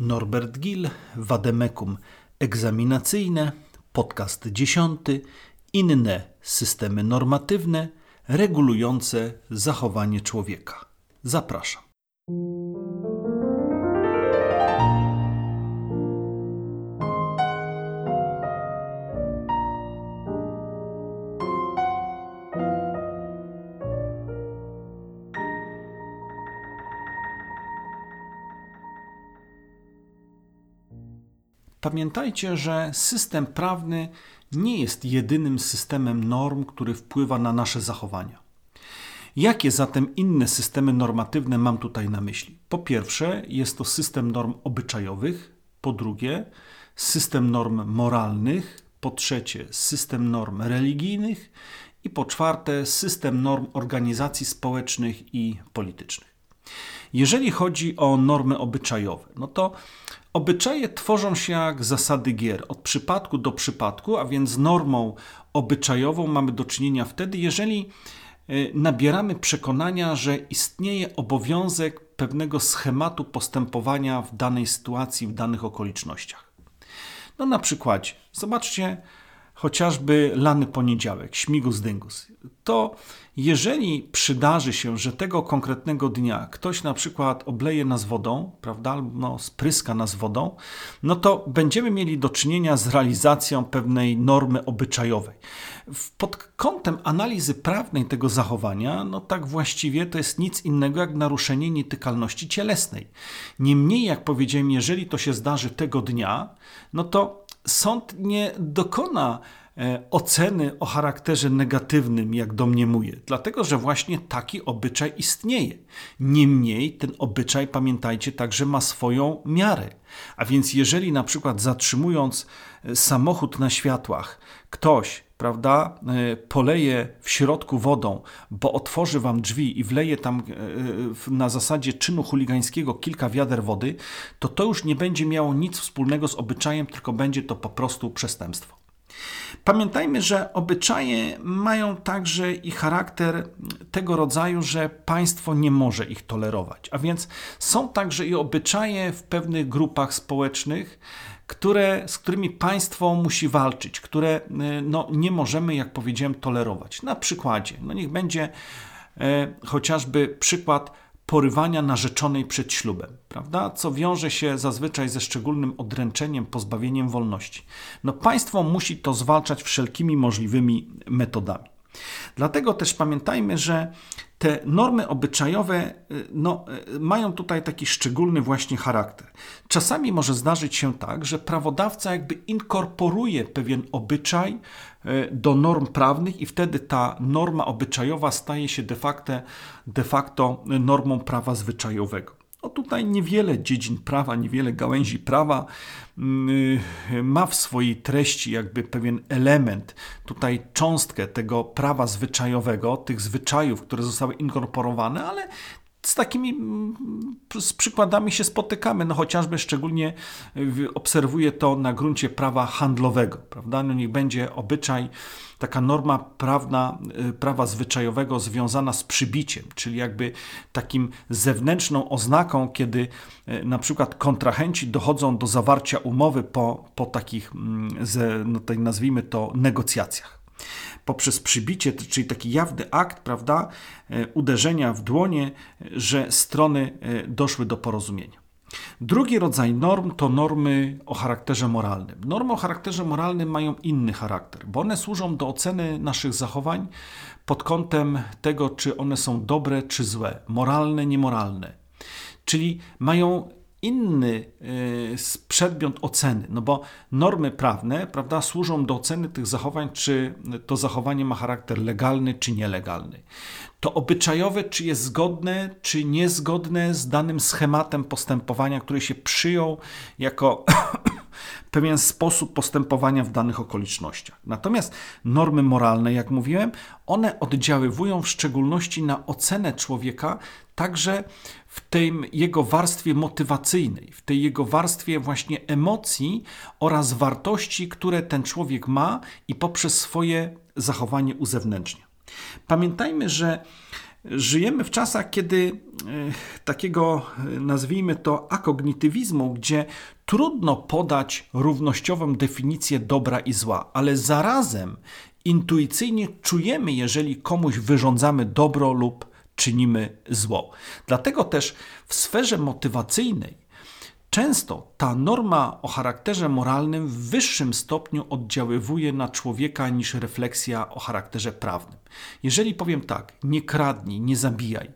Norbert Gil, Wademekum egzaminacyjne, podcast dziesiąty, inne systemy normatywne regulujące zachowanie człowieka. Zapraszam. Pamiętajcie, że system prawny nie jest jedynym systemem norm, który wpływa na nasze zachowania. Jakie zatem inne systemy normatywne mam tutaj na myśli? Po pierwsze, jest to system norm obyczajowych, po drugie, system norm moralnych, po trzecie, system norm religijnych i po czwarte, system norm organizacji społecznych i politycznych. Jeżeli chodzi o normy obyczajowe, no to Obyczaje tworzą się jak zasady gier, od przypadku do przypadku, a więc normą obyczajową mamy do czynienia wtedy, jeżeli e, nabieramy przekonania, że istnieje obowiązek pewnego schematu postępowania w danej sytuacji, w danych okolicznościach. No na przykładzie, zobaczcie chociażby lany poniedziałek, śmigus dyngus. To jeżeli przydarzy się, że tego konkretnego dnia ktoś na przykład obleje nas wodą, prawda, albo no, spryska nas wodą, no to będziemy mieli do czynienia z realizacją pewnej normy obyczajowej. Pod kątem analizy prawnej tego zachowania, no tak właściwie to jest nic innego jak naruszenie nietykalności cielesnej. Niemniej, jak powiedziałem, jeżeli to się zdarzy tego dnia, no to sąd nie dokona oceny o charakterze negatywnym, jak domniemuje, dlatego że właśnie taki obyczaj istnieje. Niemniej ten obyczaj, pamiętajcie, także ma swoją miarę. A więc jeżeli na przykład zatrzymując e, samochód na światłach, ktoś prawda, e, poleje w środku wodą, bo otworzy wam drzwi i wleje tam na zasadzie czynu chuligańskiego kilka wiader wody, to to już nie będzie miało nic wspólnego z obyczajem, tylko będzie to po prostu przestępstwo. Pamiętajmy, że obyczaje mają także i charakter tego rodzaju, że państwo nie może ich tolerować. A więc są także i obyczaje w pewnych grupach społecznych, które, z którymi państwo musi walczyć, które no, nie możemy, jak powiedziałem, tolerować. Na przykładzie, no niech będzie e, chociażby przykład porywania narzeczonej przed ślubem, prawda? Co wiąże się zazwyczaj ze szczególnym odręczeniem, pozbawieniem wolności. No państwo musi to zwalczać wszelkimi możliwymi metodami. Dlatego też pamiętajmy, że te normy obyczajowe y, no, y, mają tutaj taki szczególny właśnie charakter. Czasami może zdarzyć się tak, że prawodawca jakby inkorporuje pewien obyczaj y, do norm prawnych i wtedy ta norma obyczajowa staje się de facto, de facto normą prawa zwyczajowego. No tutaj niewiele dziedzin prawa, niewiele gałęzi prawa mm, ma w swojej treści jakby pewien element, tutaj cząstkę tego prawa zwyczajowego, tych zwyczajów, które zostały inkorporowane, ale z takimi mm, z przykładami się spotykamy, no chociażby szczególnie obserwuję to na gruncie prawa handlowego, prawda? No niech będzie obyczaj, taka norma prawna, y, prawa zwyczajowego związana z przybiciem, czyli jakby takim zewnętrzną oznaką, kiedy y, na przykład kontrahenci dochodzą do zawarcia umowy po, po takich, mm, no nazwijmy to, negocjacjach poprzez przybicie, czyli taki jawny akt, prawda, e, uderzenia w dłonie, że strony e, doszły do porozumienia. Drugi rodzaj norm to normy o charakterze moralnym. Normy o charakterze moralnym mają inny charakter, bo one służą do oceny naszych zachowań pod kątem tego, czy one są dobre czy złe, moralne, niemoralne. Czyli mają inny y, przedmiot oceny, no bo normy prawne prawda, służą do oceny tych zachowań, czy to zachowanie ma charakter legalny czy nielegalny. To obyczajowe, czy jest zgodne, czy niezgodne z danym schematem postępowania, który się przyjął jako pewien sposób postępowania w danych okolicznościach. Natomiast normy moralne, jak mówiłem, one oddziaływują w szczególności na ocenę człowieka także w tej jego warstwie motywacyjnej, w tej jego warstwie właśnie emocji oraz wartości, które ten człowiek ma i poprzez swoje zachowanie uzewnętrznia. Pamiętajmy, że Żyjemy w czasach, kiedy e, takiego, e, nazwijmy to, akognitywizmu, gdzie trudno podać równościową definicję dobra i zła, ale zarazem intuicyjnie czujemy, jeżeli komuś wyrządzamy dobro lub czynimy zło. Dlatego też w sferze motywacyjnej Często ta norma o charakterze moralnym w wyższym stopniu oddziaływuje na człowieka niż refleksja o charakterze prawnym. Jeżeli powiem tak, nie kradnij, nie zabijaj,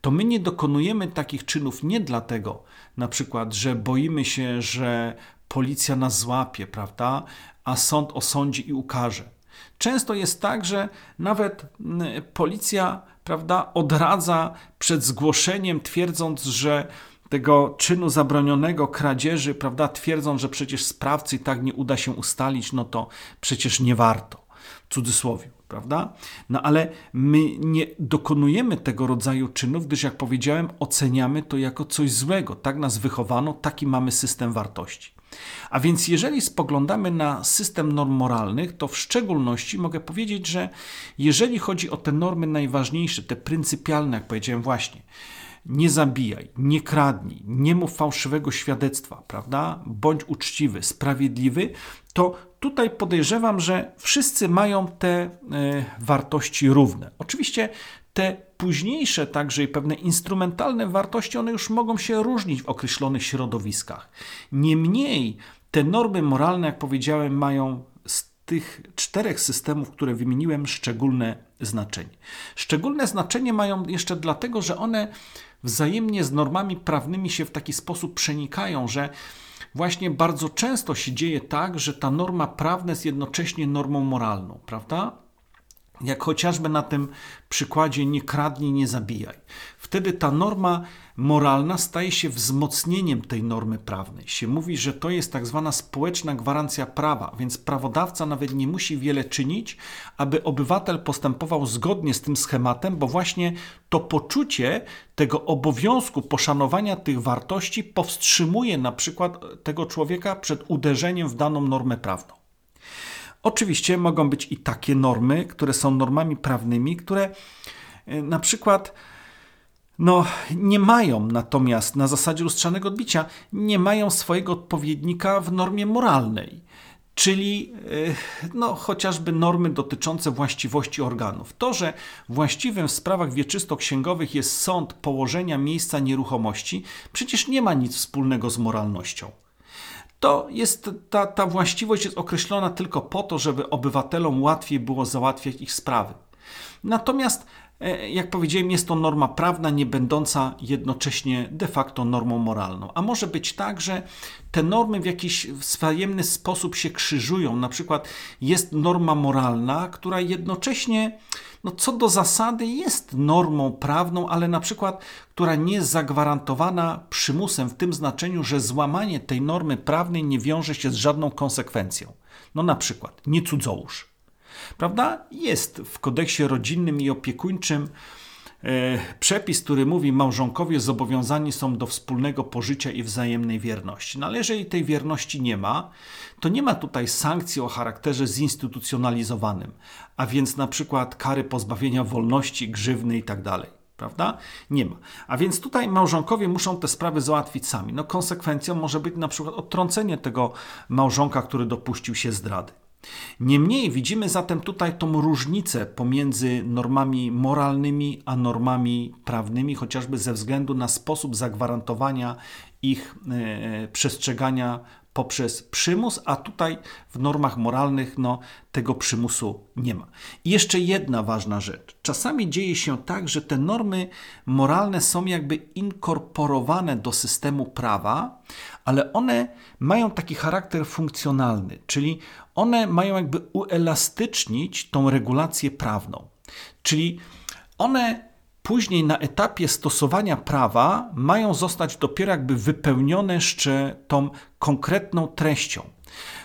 to my nie dokonujemy takich czynów nie dlatego, na przykład, że boimy się, że policja nas złapie, prawda, a sąd osądzi i ukaże. Często jest tak, że nawet policja, prawda, odradza przed zgłoszeniem, twierdząc, że tego czynu zabronionego kradzieży, prawda, twierdzą, że przecież sprawcy i tak nie uda się ustalić, no to przecież nie warto. W cudzysłowie, prawda? No ale my nie dokonujemy tego rodzaju czynów, gdyż jak powiedziałem, oceniamy to jako coś złego. Tak nas wychowano, taki mamy system wartości. A więc jeżeli spoglądamy na system norm moralnych, to w szczególności mogę powiedzieć, że jeżeli chodzi o te normy najważniejsze, te pryncypialne, jak powiedziałem właśnie, nie zabijaj, nie kradnij, nie mów fałszywego świadectwa, prawda? Bądź uczciwy, sprawiedliwy, to tutaj podejrzewam, że wszyscy mają te e, wartości równe. Oczywiście te późniejsze, także i pewne instrumentalne wartości, one już mogą się różnić w określonych środowiskach. Niemniej te normy moralne, jak powiedziałem, mają tych czterech systemów, które wymieniłem, szczególne znaczenie. Szczególne znaczenie mają jeszcze dlatego, że one wzajemnie z normami prawnymi się w taki sposób przenikają, że właśnie bardzo często się dzieje tak, że ta norma prawna jest jednocześnie normą moralną, prawda? Jak chociażby na tym przykładzie nie kradnij, nie zabijaj. Wtedy ta norma moralna staje się wzmocnieniem tej normy prawnej. Się mówi, że to jest tak zwana społeczna gwarancja prawa, więc prawodawca nawet nie musi wiele czynić, aby obywatel postępował zgodnie z tym schematem, bo właśnie to poczucie tego obowiązku poszanowania tych wartości powstrzymuje na przykład tego człowieka przed uderzeniem w daną normę prawną. Oczywiście mogą być i takie normy, które są normami prawnymi, które e, na przykład no, nie mają natomiast na zasadzie lustrzanego odbicia, nie mają swojego odpowiednika w normie moralnej, czyli e, no, chociażby normy dotyczące właściwości organów. To, że właściwym w sprawach wieczysto-księgowych jest sąd położenia miejsca nieruchomości, przecież nie ma nic wspólnego z moralnością to jest ta, ta właściwość jest określona tylko po to, żeby obywatelom łatwiej było załatwiać ich sprawy. Natomiast, jak powiedziałem, jest to norma prawna, nie będąca jednocześnie de facto normą moralną. A może być tak, że te normy w jakiś wzajemny sposób się krzyżują. Na przykład jest norma moralna, która jednocześnie no co do zasady jest normą prawną, ale na przykład, która nie jest zagwarantowana przymusem w tym znaczeniu, że złamanie tej normy prawnej nie wiąże się z żadną konsekwencją. No na przykład, nie cudzołóż. Prawda? Jest w kodeksie rodzinnym i opiekuńczym E, przepis, który mówi, małżonkowie zobowiązani są do wspólnego pożycia i wzajemnej wierności. No ale jeżeli tej wierności nie ma, to nie ma tutaj sankcji o charakterze zinstytucjonalizowanym, a więc na przykład kary pozbawienia wolności, grzywny itd. Tak prawda? Nie ma. A więc tutaj małżonkowie muszą te sprawy załatwić sami. No konsekwencją może być na przykład odtrącenie tego małżonka, który dopuścił się zdrady. Niemniej widzimy zatem tutaj tą różnicę pomiędzy normami moralnymi a normami prawnymi, chociażby ze względu na sposób zagwarantowania ich e, przestrzegania poprzez przymus, a tutaj w normach moralnych no, tego przymusu nie ma. I jeszcze jedna ważna rzecz. Czasami dzieje się tak, że te normy moralne są jakby inkorporowane do systemu prawa, ale one mają taki charakter funkcjonalny, czyli one mają jakby uelastycznić tą regulację prawną. Czyli one później na etapie stosowania prawa mają zostać dopiero jakby wypełnione jeszcze tą konkretną treścią.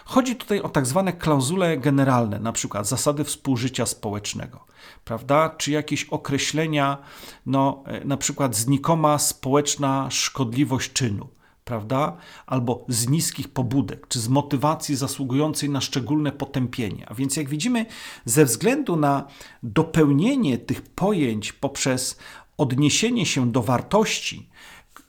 Chodzi tutaj o tak zwane klauzule generalne, na przykład zasady współżycia społecznego, prawda? Czy jakieś określenia, no, na przykład znikoma społeczna szkodliwość czynu prawda? Albo z niskich pobudek, czy z motywacji zasługującej na szczególne potępienie. A więc, jak widzimy, ze względu na dopełnienie tych pojęć poprzez odniesienie się do wartości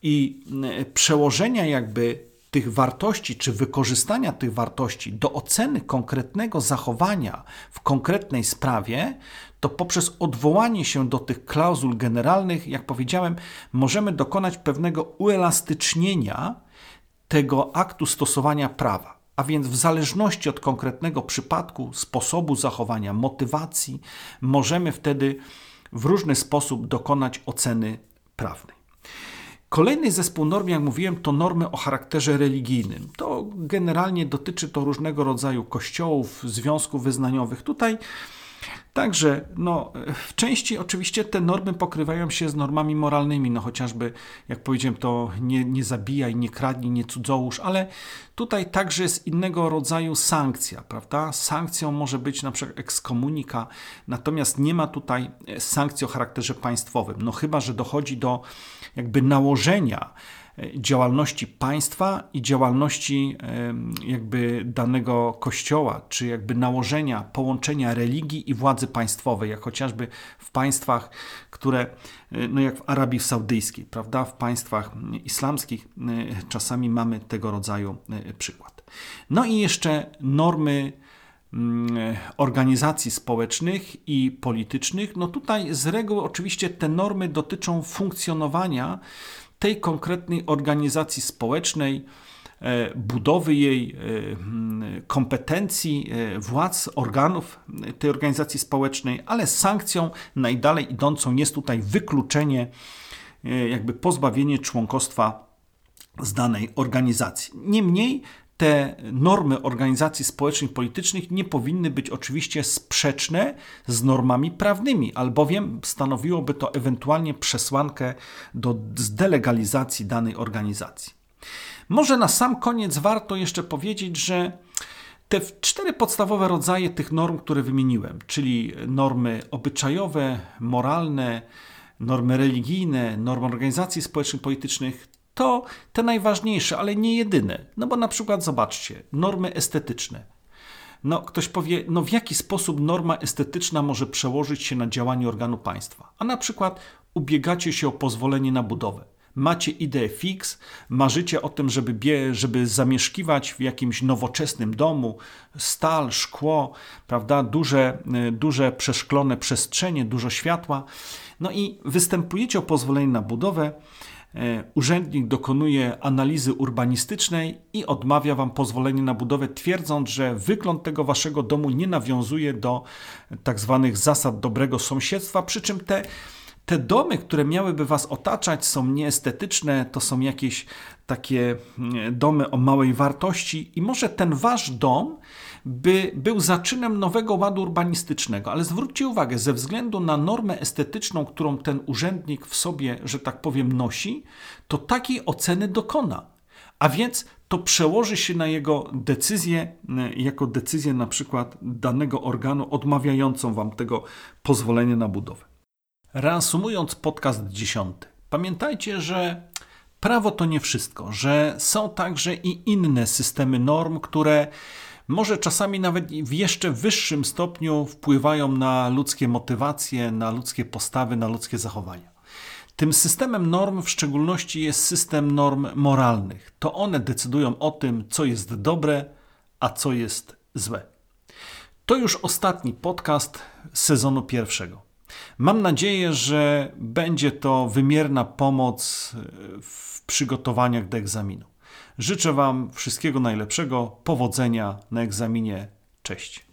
i e, przełożenia jakby tych wartości, czy wykorzystania tych wartości do oceny konkretnego zachowania w konkretnej sprawie, to poprzez odwołanie się do tych klauzul generalnych, jak powiedziałem, możemy dokonać pewnego uelastycznienia tego aktu stosowania prawa. A więc w zależności od konkretnego przypadku, sposobu zachowania, motywacji, możemy wtedy w różny sposób dokonać oceny prawnej. Kolejny zespół norm, jak mówiłem, to normy o charakterze religijnym. To generalnie dotyczy to różnego rodzaju kościołów, związków wyznaniowych. Tutaj Także no, w części oczywiście te normy pokrywają się z normami moralnymi, no chociażby, jak powiedziałem, to nie, nie zabijaj, nie kradnij, nie cudzołóż, ale tutaj także jest innego rodzaju sankcja, prawda? Sankcją może być na przykład ekskomunika, natomiast nie ma tutaj sankcji o charakterze państwowym, no chyba, że dochodzi do jakby nałożenia działalności państwa i działalności jakby danego kościoła, czy jakby nałożenia, połączenia religii i władzy państwowej, jak chociażby w państwach, które, e, no jak w Arabii Saudyjskiej, prawda, w państwach islamskich e, czasami mamy tego rodzaju e, przykład. No i jeszcze normy organizacji społecznych i politycznych, no tutaj z reguły oczywiście te normy dotyczą funkcjonowania tej konkretnej organizacji społecznej, e, budowy jej e, hmm, kompetencji, e, władz, organów tej organizacji społecznej, ale sankcją najdalej idącą jest tutaj wykluczenie, jakby pozbawienie członkostwa z danej organizacji. Niemniej te normy organizacji społecznych, politycznych nie powinny być oczywiście sprzeczne z normami prawnymi, albowiem stanowiłoby to ewentualnie przesłankę do zdelegalizacji danej organizacji. Może na sam koniec warto jeszcze powiedzieć, że te cztery podstawowe rodzaje tych norm, które wymieniłem, czyli normy obyczajowe, moralne, normy religijne, normy organizacji społecznych, politycznych, to te najważniejsze, ale nie jedyne. No bo na przykład zobaczcie, normy estetyczne. No, ktoś powie, no w jaki sposób norma estetyczna może przełożyć się na działanie organu państwa? A na przykład ubiegacie się o pozwolenie na budowę. Macie ideę fix, marzycie o tym, żeby, bie, żeby zamieszkiwać w jakimś nowoczesnym domu, stal, szkło, prawda, duże, duże przeszklone przestrzenie, dużo światła. No i występujecie o pozwolenie na budowę urzędnik dokonuje analizy urbanistycznej i odmawia Wam pozwolenia na budowę, twierdząc, że wygląd tego Waszego domu nie nawiązuje do tak zwanych zasad dobrego sąsiedztwa, przy czym te te domy, które miałyby Was otaczać, są nieestetyczne, to są jakieś takie mm, domy o małej wartości, i może ten Wasz dom by był zaczynem nowego ładu urbanistycznego. Ale zwróćcie uwagę, ze względu na normę estetyczną, którą ten urzędnik w sobie, że tak powiem, nosi, to takiej oceny dokona. A więc to przełoży się na jego decyzję, jako decyzję na przykład danego organu odmawiającą wam tego pozwolenia na budowę. Reasumując podcast dziesiąty, pamiętajcie, że prawo to nie wszystko, że są także i inne systemy norm, które może czasami nawet w jeszcze wyższym stopniu wpływają na ludzkie motywacje, na ludzkie postawy, na ludzkie zachowania. Tym systemem norm w szczególności jest system norm moralnych. To one decydują o tym, co jest dobre, a co jest złe. To już ostatni podcast sezonu pierwszego. Mam nadzieję, że będzie to wymierna pomoc w przygotowaniach do egzaminu. Życzę Wam wszystkiego najlepszego, powodzenia na egzaminie. Cześć.